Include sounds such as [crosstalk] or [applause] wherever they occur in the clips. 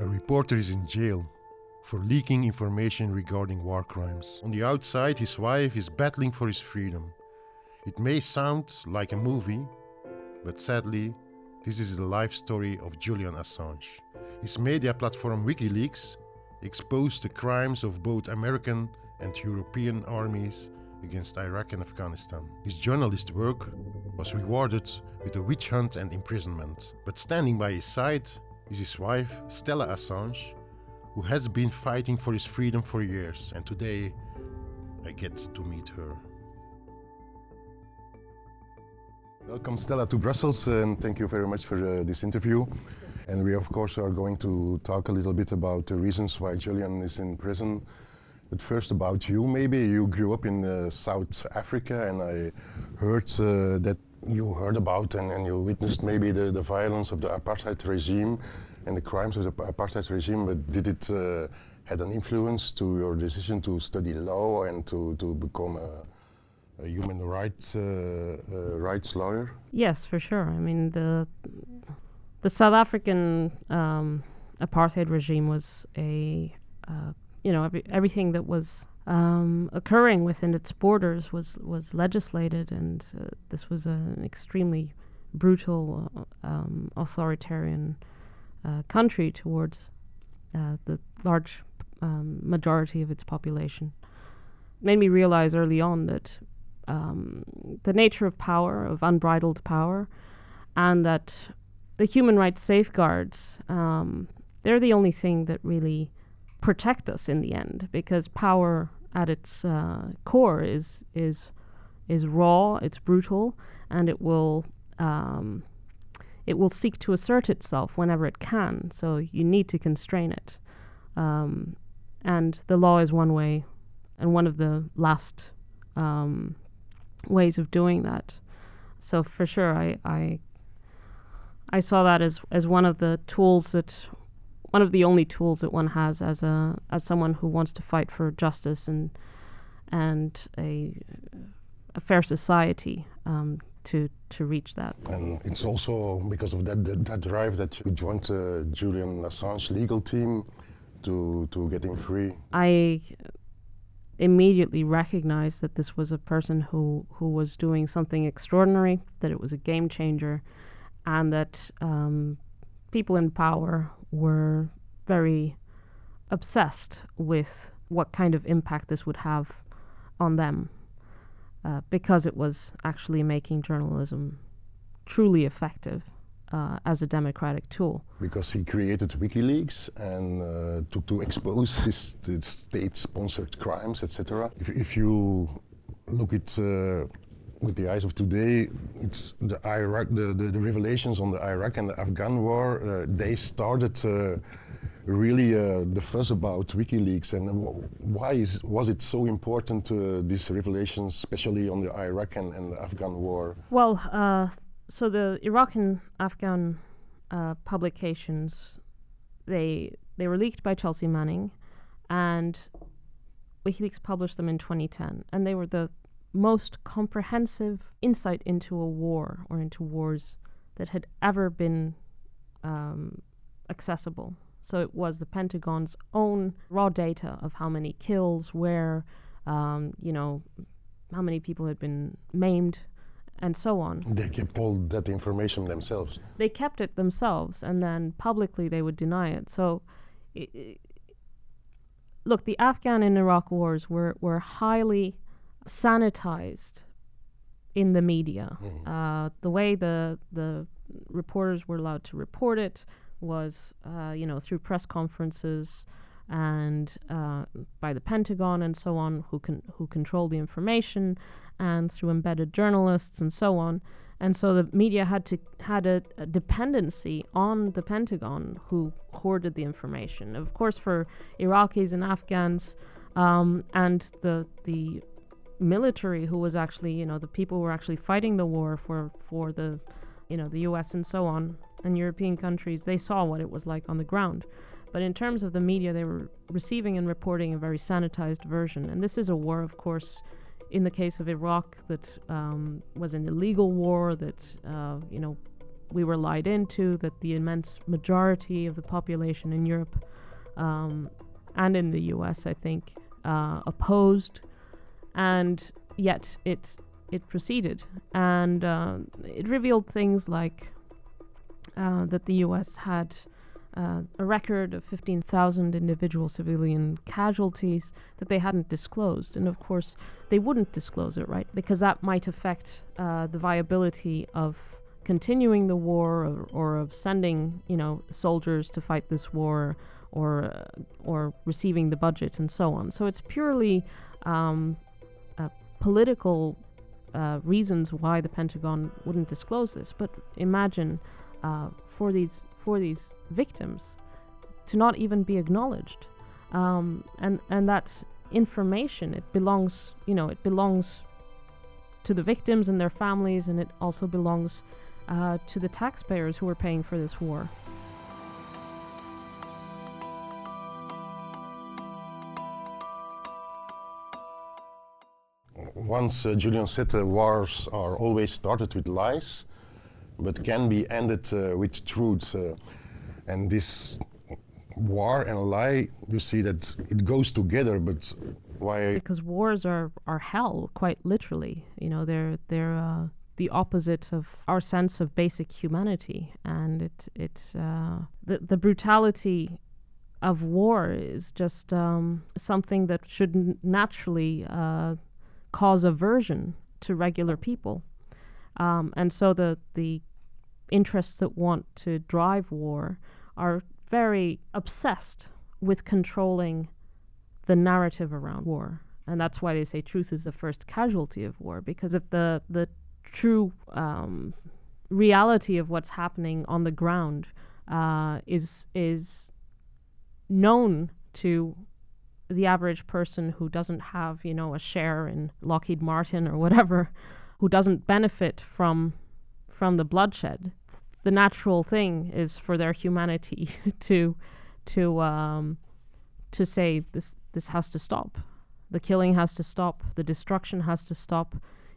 A reporter is in jail for leaking information regarding war crimes. On the outside, his wife is battling for his freedom. It may sound like a movie, but sadly, this is the life story of Julian Assange. His media platform WikiLeaks exposed the crimes of both American and European armies against Iraq and Afghanistan. His journalist work was rewarded with a witch hunt and imprisonment. But standing by his side is his wife, Stella Assange, who has been fighting for his freedom for years, and today I get to meet her. Welcome, Stella, to Brussels, and thank you very much for uh, this interview. And we, of course, are going to talk a little bit about the reasons why Julian is in prison. But first, about you, maybe. You grew up in uh, South Africa, and I heard uh, that you heard about and, and you witnessed maybe the, the violence of the apartheid regime and the crimes of the apartheid regime, but did it uh, had an influence to your decision to study law and to, to become a, a human rights uh, uh, rights lawyer? Yes, for sure. I mean the the South African um, apartheid regime was a uh, you know every, everything that was um, occurring within its borders was was legislated, and uh, this was an extremely brutal, uh, um, authoritarian uh, country towards the large um, majority of its population. made me realize early on that um, the nature of power, of unbridled power, and that the human rights safeguards, um, they're the only thing that really protect us in the end, because power at its uh, core is is is raw, it's brutal, and it will um, it will seek to assert itself whenever it can. So you need to constrain it, um, and the law is one way, and one of the last um, ways of doing that. So for sure, I, I I saw that as as one of the tools that one of the only tools that one has as a as someone who wants to fight for justice and and a a fair society um, to to reach that. And it's also because of that that, that drive that you joined uh, Julian Assange legal team to to get him free. I immediately recognized that this was a person who, who was doing something extraordinary, that it was a game changer, and that um, people in power were very obsessed with what kind of impact this would have on them uh, because it was actually making journalism truly effective uh, as a democratic tool. Because he created WikiLeaks and uh, to, to expose his, state-sponsored crimes, etc. If, if you look at uh, with the eyes of today, it's the Iraq, the, the, the, revelations on the Iraq and the Afghan war. Uh, they started uh, really uh, the fuss about WikiLeaks, and why is, was it so important? to these revelations, especially on the Iraq and, and the Afghan war. Well, so the Iraq and Afghan uh, publications, they they were leaked by Chelsea Manning, and WikiLeaks published them in 2010, and they were the most comprehensive insight into a war or into wars that had ever been um, accessible. So it was the Pentagon's own raw data of how many kills, where, um, you know, how many people had been maimed, and so on. They kept all that information themselves. They kept it themselves, and then publicly they would deny it. So, look, the Afghan and Iraq wars were, were highly sanitized in the media. Mm. Uh, the way the the reporters were allowed to report it was, uh, you know, through press conferences and uh, by the Pentagon and so on, who can who control the information, and through embedded journalists and so on. And so the media had to had a, a, dependency on the Pentagon, who hoarded the information. Of course, for Iraqis and Afghans, um, and the the military, who was actually you know the people who were actually fighting the war for for the you know the U.S. and so on, and European countries, they saw what it was like on the ground. But in terms of the media, they were receiving and reporting a very sanitized version. And this is a war, of course, in the case of Iraq, that um, was an illegal war that, uh, you know, we were lied into, that the immense majority of the population in Europe um, and in the US, I think, uh, opposed, and yet it it proceeded, and uh, it revealed things like uh, that the U.S. had uh, a record of 15,000 individual civilian casualties that they hadn't disclosed. And of course, they wouldn't disclose it, right? Because that might affect uh, the viability of continuing the war or, or, of sending, you know, soldiers to fight this war or, uh, or receiving the budget and so on. So it's purely um, political uh, reasons why the Pentagon wouldn't disclose this. But imagine uh, for these for these victims to not even be acknowledged, um, and and that information it belongs you know it belongs to the victims and their families, and it also belongs uh, to the taxpayers who are paying for this war. Once uh, Julian said uh, wars are always started with lies, but can be ended uh, with truth. Uh, and this war and lie, you see that it goes together, but why? Because wars are, are hell, quite literally. You know, they're, they're uh, the opposite of our sense of basic humanity. And it, it, uh, the, the brutality of war is just um, something that should naturally uh, cause aversion to regular people. Um, and so the, the interests that want to drive war are very obsessed with controlling the narrative around war. And that's why they say truth is the first casualty of war, because if the, the true um, reality of what's happening on the ground uh, is, is known to the average person who doesn't have, you know, a share in Lockheed Martin or whatever, who doesn't benefit from from the bloodshed, the natural thing is for their humanity [laughs] to to um, to say this this has to stop. The killing has to stop. The destruction has to stop.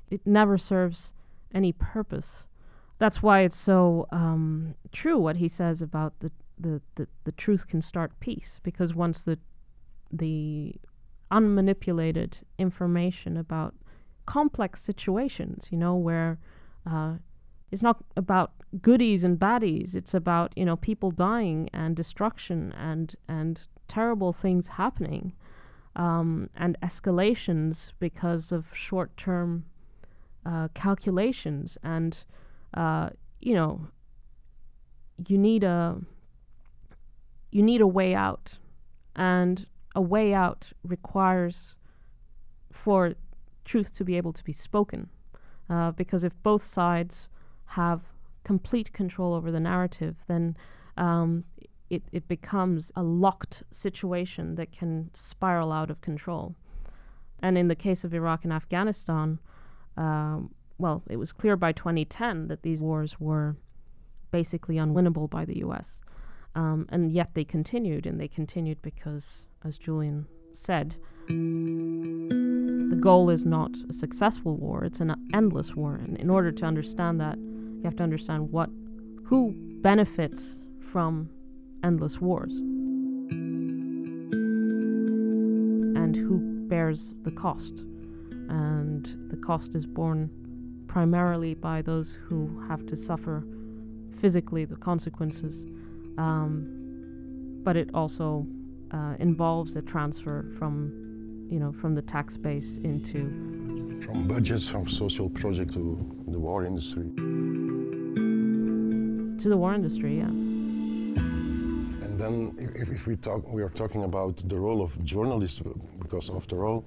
It never serves any purpose. That's why it's so um, true what he says about the, the, the, the truth can start peace because once the the unmanipulated information about complex situations, you know, where uh, it's not about goodies and baddies. It's about you know people dying and destruction and and terrible things happening, um, and escalations because of short-term uh, calculations. And uh, you know, you need a you need a way out, and a way out requires for truth to be able to be spoken. Uh, because if both sides have complete control over the narrative, then um, it, it becomes a locked situation that can spiral out of control. And in the case of Iraq and Afghanistan, um, well, it was clear by 2010 that these wars were basically unwinnable by the US. Um, and yet they continued, and they continued because, as Julian said, the goal is not a successful war, it's an endless war. And in order to understand that, you have to understand what who benefits from endless wars and who bears the cost. And the cost is borne primarily by those who have to suffer physically the consequences. Um, but it also uh, involves a transfer from, you know, from the tax base into from budgets from social project to the war industry to the war industry, yeah. And then if, if we talk, we are talking about the role of journalists, because after all,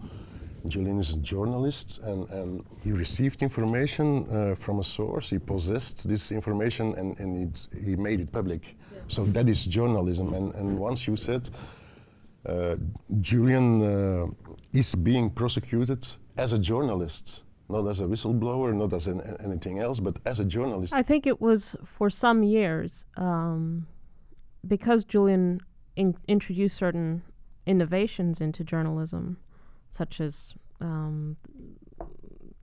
Julian is a journalist and, and he received information uh, from a source, he possessed this information and, and it, he made it public. Yeah. So that is journalism. And, and once you said Julian uh, is being prosecuted as a journalist not as a whistleblower, not as an, anything else, but as a journalist. I think it was for some years um, because Julian in- introduced certain innovations into journalism, such as um,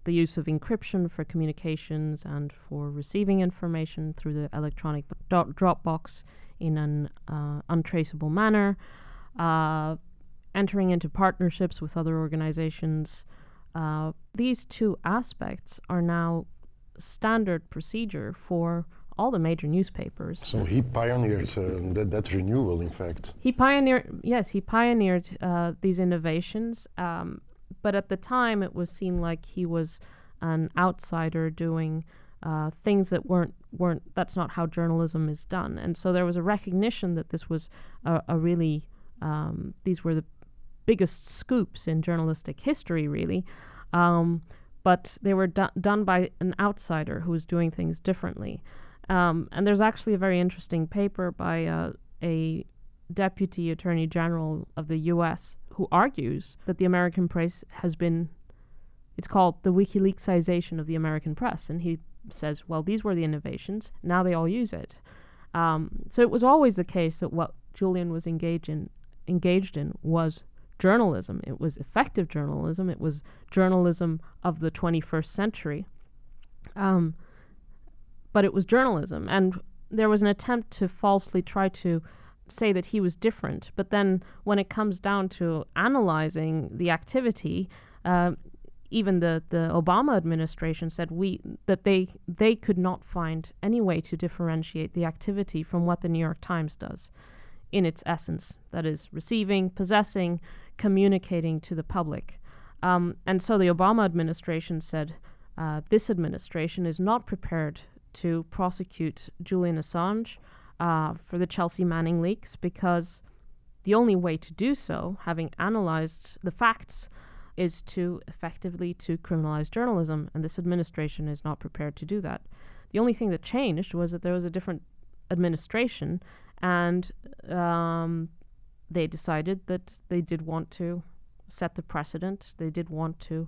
the use of encryption for communications and for receiving information through the electronic Dropbox in an uh, untraceable manner, uh, entering into partnerships with other organizations. Uh, these two aspects are now standard procedure for all the major newspapers. So he pioneered uh, that, that renewal, in fact. He pioneered, yes, he pioneered uh, these innovations, um, but at the time it was seen like he was an outsider doing uh, things that weren't weren't. That's not how journalism is done, and so there was a recognition that this was a, a really um, these were the biggest scoops in journalistic history, really. Um, but they were do- done by an outsider who was doing things differently. Um, and there's actually a very interesting paper by uh, a deputy attorney general of the U.S. who argues that the American press has been, it's called the WikiLeaksization of the American press, and he says, well, these were the innovations. Now they all use it. Um, so it was always the case that what Julian was engaged in, engaged in was journalism. It was effective journalism. It was journalism of the 21st century. Um, but it was journalism. And there was an attempt to falsely try to say that he was different. But then when it comes down to analyzing the activity, uh, even the, the Obama administration said we that they they could not find any way to differentiate the activity from what the New York Times does in its essence that is receiving possessing communicating to the public. Um, and so the Obama administration said uh, this administration is not prepared to prosecute Julian Assange uh, for the Chelsea Manning leaks because the only way to do so, having analyzed the facts, is to effectively to criminalize journalism, and this administration is not prepared to do that. The only thing that changed was that there was a different administration, and um, they decided that they did want to set the precedent. They did want to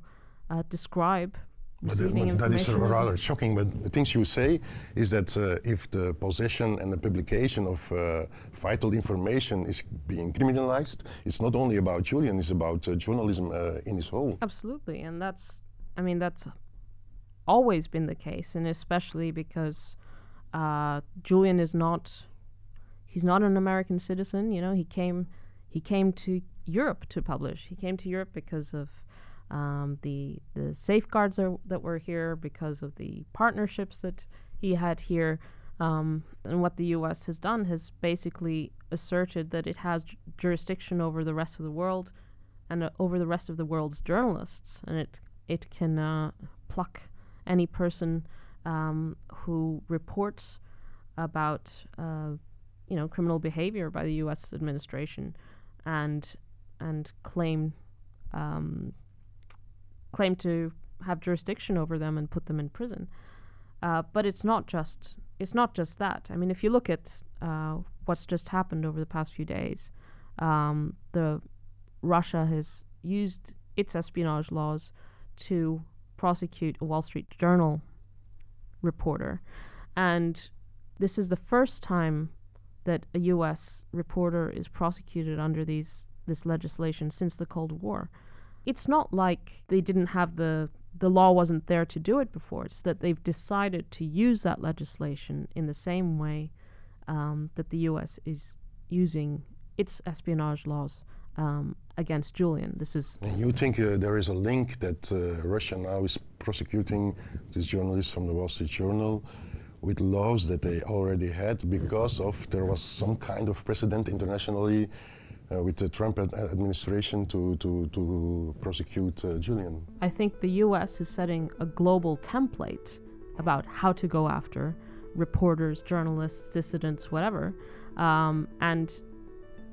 uh, describe but, but that is rather shocking. But the things you say is that uh, if the possession and the publication of uh, vital information is being criminalized, it's not only about Julian; it's about uh, journalism uh, in its whole. Absolutely, and that's, I mean, that's always been the case, and especially because uh, Julian is not, he's not an American citizen. You know, he came he came to Europe to publish. He came to Europe because of um, the the safeguards are, that were here, because of the partnerships that he had here. Um, and what the U.S. has done has basically asserted that it has jurisdiction over the rest of the world and uh, over the rest of the world's journalists, and it it can uh, pluck any person um, who reports about uh, you know criminal behavior by the U.S. administration and and claim um, claim to have jurisdiction over them and put them in prison. Uh, but it's not just it's not just that. I mean, if you look at uh, what's just happened over the past few days, um, the Russia has used its espionage laws to prosecute a Wall Street Journal reporter, and this is the first time that a U.S. reporter is prosecuted under these this legislation since the Cold War. It's not like they didn't have the the law wasn't there to do it before. It's that they've decided to use that legislation in the same way um, that the U.S. is using its espionage laws um, against Julian. This is. You think uh, there is a link that uh, Russia now is prosecuting this journalist from the Wall Street Journal with laws that they already had because of there was some kind of precedent internationally uh, with the Trump ad administration to, to, to prosecute uh, Julian. I think the US is setting a global template about how to go after reporters, journalists, dissidents, whatever. Um, and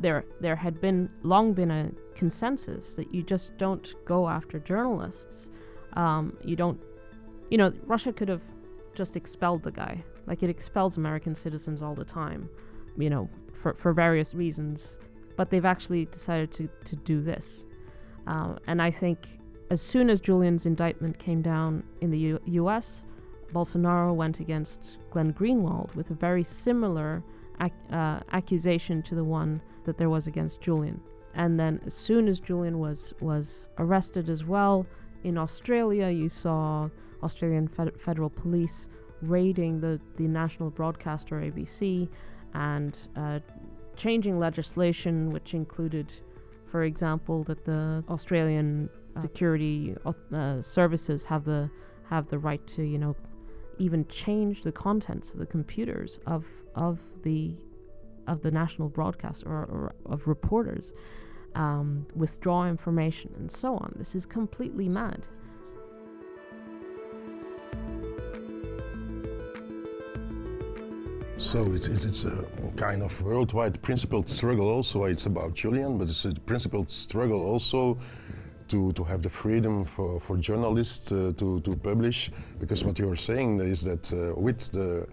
there, there had been long been a consensus that you just don't go after journalists. Um, you don't, you know, Russia could have just expelled the guy. Like it expels American citizens all the time, you know, for, for various reasons. But they've actually decided to, to do this. Uh, and I think as soon as Julian's indictment came down in the U- US, Bolsonaro went against Glenn Greenwald with a very similar ac- uh, accusation to the one that there was against Julian. And then as soon as Julian was, was arrested as well, in Australia, you saw Australian fed- federal police raiding the, the national broadcaster ABC and uh, changing legislation, which included, for example, that the Australian uh, security uh, services have the have the right to, you know, even change the contents of the computers of of the of the national broadcast or, or of reporters, um, withdraw information and so on. This is completely mad. So it's, it's, it's, a kind of worldwide principled struggle also. It's about Julian, but it's a principled struggle also to, to have the freedom for, for journalists uh, to, to publish. Because what you're saying is that uh, with the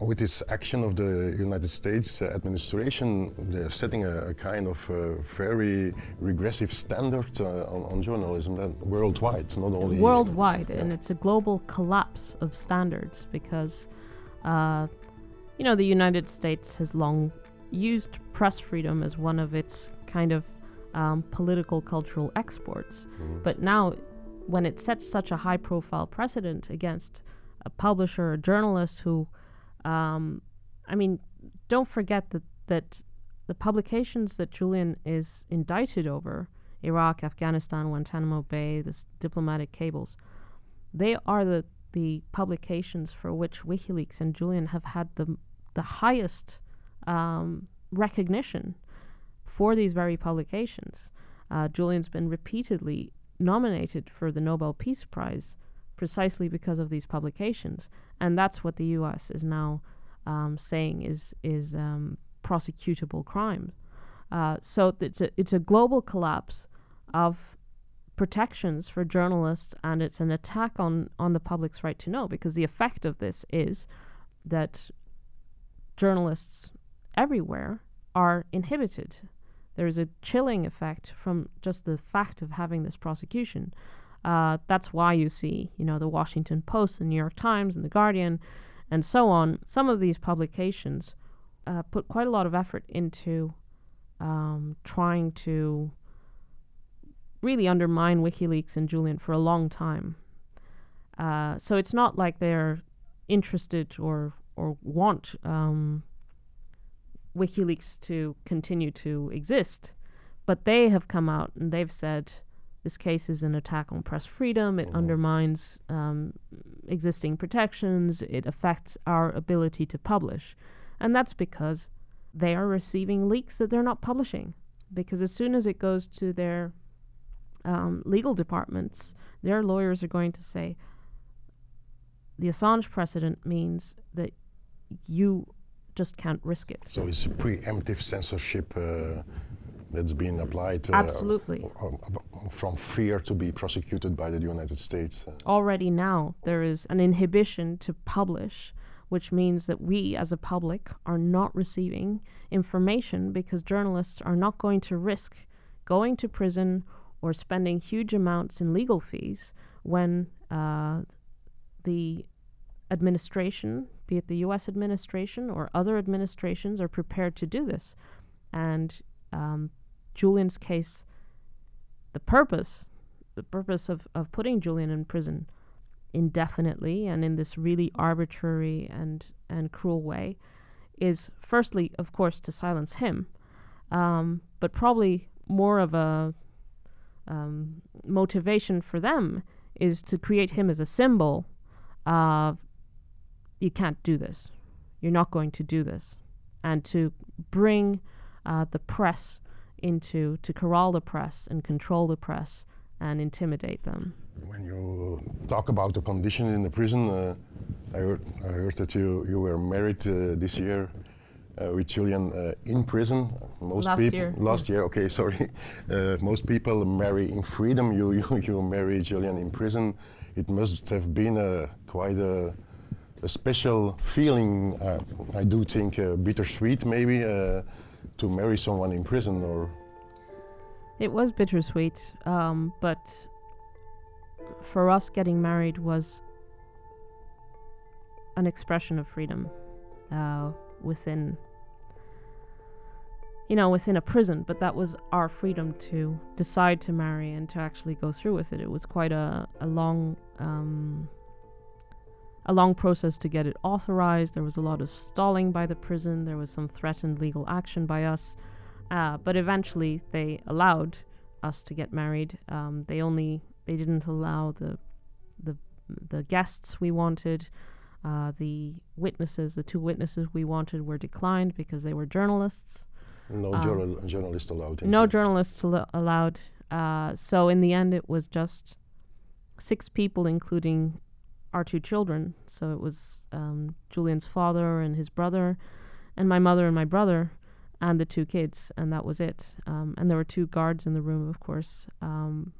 with this action of the United States administration, they're setting a, a kind of uh, very regressive standard uh, on, on, journalism that worldwide, not only worldwide, yeah. and it's a global collapse of standards because uh, you know, the United States has long used press freedom as one of its kind of um, political cultural exports. Mm-hmm. But now, when it sets such a high profile precedent against a publisher, a journalist who, um, I mean, don't forget that, that the publications that Julian is indicted over Iraq, Afghanistan, Guantanamo Bay, the diplomatic cables they are the the publications for which WikiLeaks and Julian have had the the highest um, recognition for these very publications. Uh, Julian's been repeatedly nominated for the Nobel Peace Prize precisely because of these publications, and that's what the U.S. is now um, saying is is um, prosecutable crime. Uh, so it's a it's a global collapse of protections for journalists, and it's an attack on on the public's right to know because the effect of this is that journalists everywhere are inhibited. There is a chilling effect from just the fact of having this prosecution. Uh, that's why you see, you know, the Washington Post, the New York Times, and the Guardian, and so on. Some of these publications uh, put quite a lot of effort into um, trying to really undermine WikiLeaks and Julian for a long time. Uh, so it's not like they're interested or or want um, WikiLeaks to continue to exist, but they have come out and they've said this case is an attack on press freedom. It mm-hmm. undermines um, existing protections. It affects our ability to publish, and that's because they are receiving leaks that they're not publishing. Because as soon as it goes to their um, legal departments, their lawyers are going to say the Assange precedent means that you just can't risk it. So it's preemptive censorship uh, that's being applied. Uh, Absolutely. from fear to be prosecuted by the United States. Already now, there is an inhibition to publish, which means that we as a public are not receiving information because journalists are not going to risk going to prison or spending huge amounts in legal fees when uh, the administration, be it the US administration or other administrations, are prepared to do this. And um, Julian's case, the purpose, the purpose of, of putting Julian in prison indefinitely and in this really arbitrary and, and cruel way is firstly, of course, to silence him, um, but probably more of a um, motivation for them is to create him as a symbol of you can't do this. You're not going to do this. And to bring uh, the press into, to corral the press and control the press and intimidate them. When you talk about the condition in the prison, uh, I, heard, I heard that you, you were married uh, this year. Uh, with Julian uh, in prison. Most last people year. last year. Okay, [laughs] sorry. Uh, most people marry in freedom. You, you [laughs] you marry Julian in prison. It must have been a quite a a special feeling, uh, I do think uh, bittersweet maybe, uh, to marry someone in prison or. It was bittersweet, um, but for us, getting married was an expression of freedom uh, within. you know, within a prison, but that was our freedom to decide to marry and to actually go through with it. It was quite a, a long um, a long process to get it authorized. There was a lot of stalling by the prison. There was some threatened legal action by us, uh, but eventually they allowed us to get married. Um, they only they didn't allow the the the guests we wanted. Uh, the witnesses, the two witnesses we wanted, were declined because they were journalists. No um, journal- journalists allowed. No journalists al- allowed. Uh, so in the end, it was just six people, including our two children. So it was um, Julian's father and his brother, and my mother and my brother, and the two kids, and that was it. Um, and there were two guards in the room, of course. Um,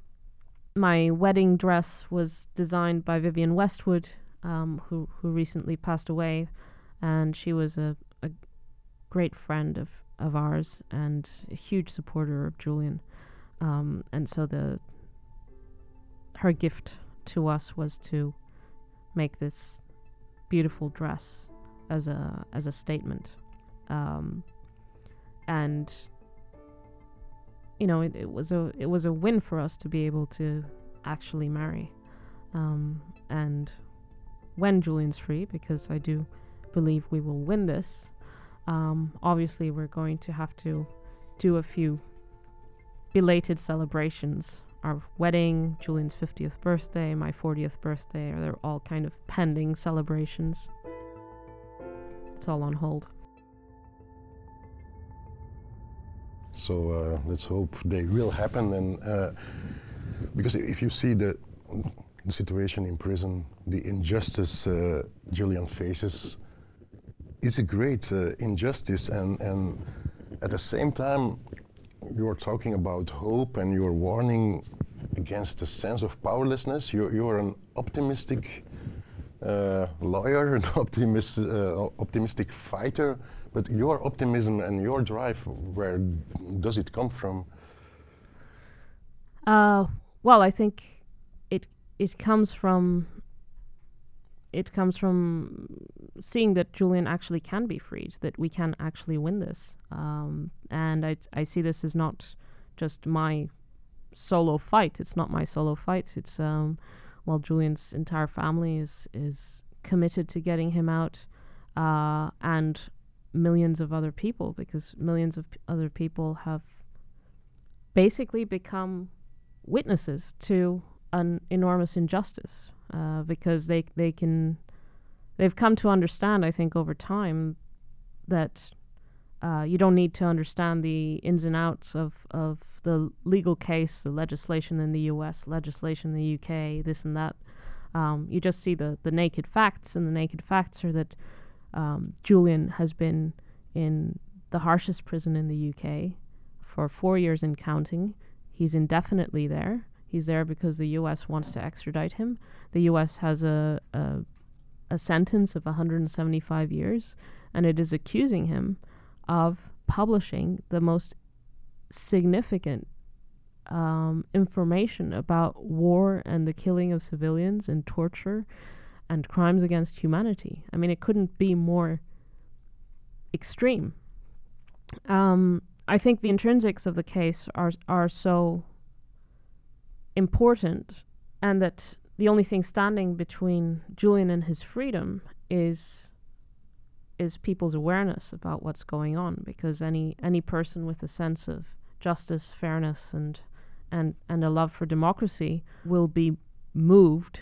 my wedding dress was designed by Vivienne Westwood, um, who who recently passed away, and she was a, a great friend of, of ours and a huge supporter of Julian. Um, and so the her gift to us was to make this beautiful dress as a as a statement, um, and you know it, it was a it was a win for us to be able to actually marry, um, and when Julian's free, because I do believe we will win this. Um, obviously, we're going to have to do a few belated celebrations our wedding, Julian's 50th birthday, my 40th birthday, they're all kind of pending celebrations. It's all on hold. So uh, let's hope they will happen. And uh, because if you see the, the situation in prison, the injustice uh, Julian faces, it's a great uh, injustice. And, and at the same time, you're talking about hope and you're warning against a sense of powerlessness. You're, you're an optimistic uh, lawyer, [laughs] an optimist, uh, optimistic fighter, but your optimism and your drive, where does it come from? Uh, well, I think it comes from it comes from seeing that Julian actually can be freed, that we can actually win this. Um, and I, I see this as not just my solo fight. It's not my solo fight. It's um, well, Julian's entire family is is committed to getting him out, uh, and millions of other people, because millions of p- other people have basically become witnesses to an enormous injustice uh, because they they can they've come to understand I think over time that uh, you don't need to understand the ins and outs of, of the legal case, the legislation in the U.S., legislation in the U.K., this and that. Um, you just see the, the naked facts, and the naked facts are that um, Julian has been in the harshest prison in the U.K. for four years and counting. He's indefinitely there. He's there because the U.S. wants to extradite him. The U.S. has a, a, a sentence of 175 years, and it is accusing him of publishing the most significant um, information about war and the killing of civilians and torture and crimes against humanity. I mean, it couldn't be more extreme. Um, I think the intrinsics of the case are are so important, and that the only thing standing between Julian and his freedom is is people's awareness about what's going on because any any person with a sense of justice, fairness and and and a love for democracy will be moved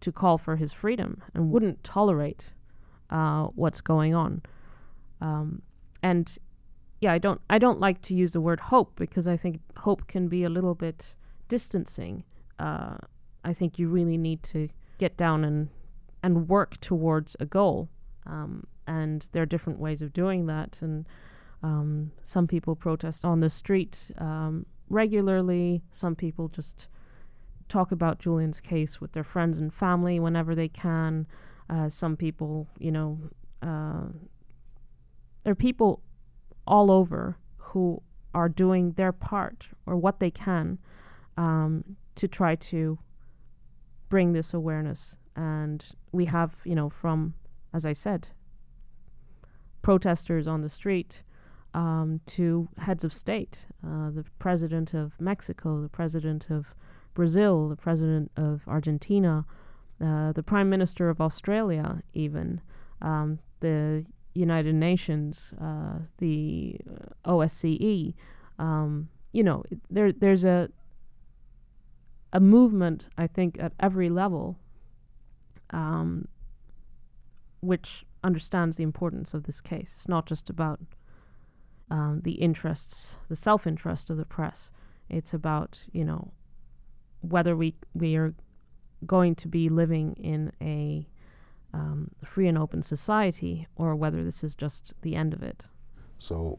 to call for his freedom and wouldn't tolerate uh, what's going on. Um, and yeah, I don't I don't like to use the word hope because I think hope can be a little bit distancing. Uh, I think you really need to get down and and work towards a goal. Um, and there are different ways of doing that. And um, some people protest on the street um, regularly. Some people just talk about Julian's case with their friends and family whenever they can. Uh, some people, you know, uh, there are people all over who are doing their part or what they can um, to try to bring this awareness. And we have, you know, from, as I said, protesters on the street um, to heads of state, uh, the president of Mexico, the president of Brazil, the president of Argentina, uh, the prime minister of Australia, even um, the United Nations, uh, the OSCE. Um, you know, there there's a a movement, I think, at every level, um, which understands the importance of this case. It's not just about um, the interests, the self-interest of the press. It's about you know whether we we are going to be living in a um, free and open society or whether this is just the end of it. So,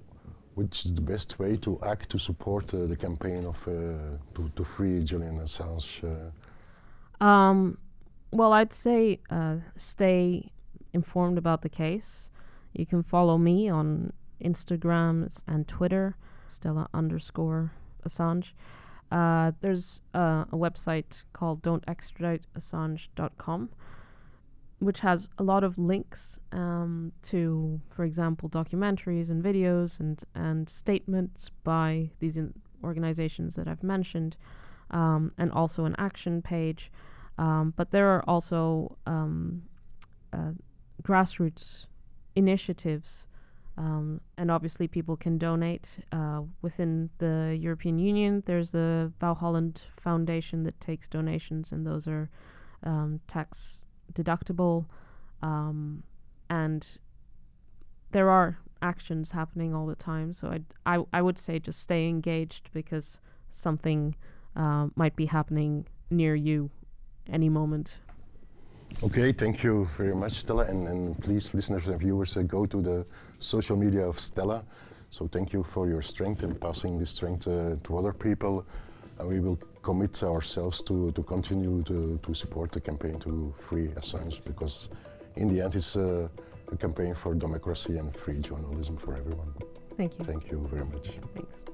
which is the best way to act to support uh, the campaign of uh, to, to free Julian Assange? Uh? Um, well, I'd say stay informed about the case. You can follow me on Instagram and Twitter, Stella underscore Assange. Uh, there's uh, a website called don'textraditeassange.com, which has a lot of links um, to, for example, documentaries and videos and, and statements by these organizations that I've mentioned, um, and also an action page. Um, but there are also um, uh, grassroots initiatives um, and obviously, people can donate uh, within the European Union. There's the Wau Holland Foundation that takes donations, and those are um, tax deductible. Um, and there are actions happening all the time. So I'd, I, I would say just stay engaged because something uh, might be happening near you any moment. Okay, thank you very much, Stella. And, and please, listeners and viewers, uh, go to the social media of Stella. So thank you for your strength and passing this strength uh, to other people. And we will commit ourselves to, to continue to, to support the campaign to free Assange because in the end it's uh, a campaign for democracy and free journalism for everyone. Thank you. Thank you very much. Thanks.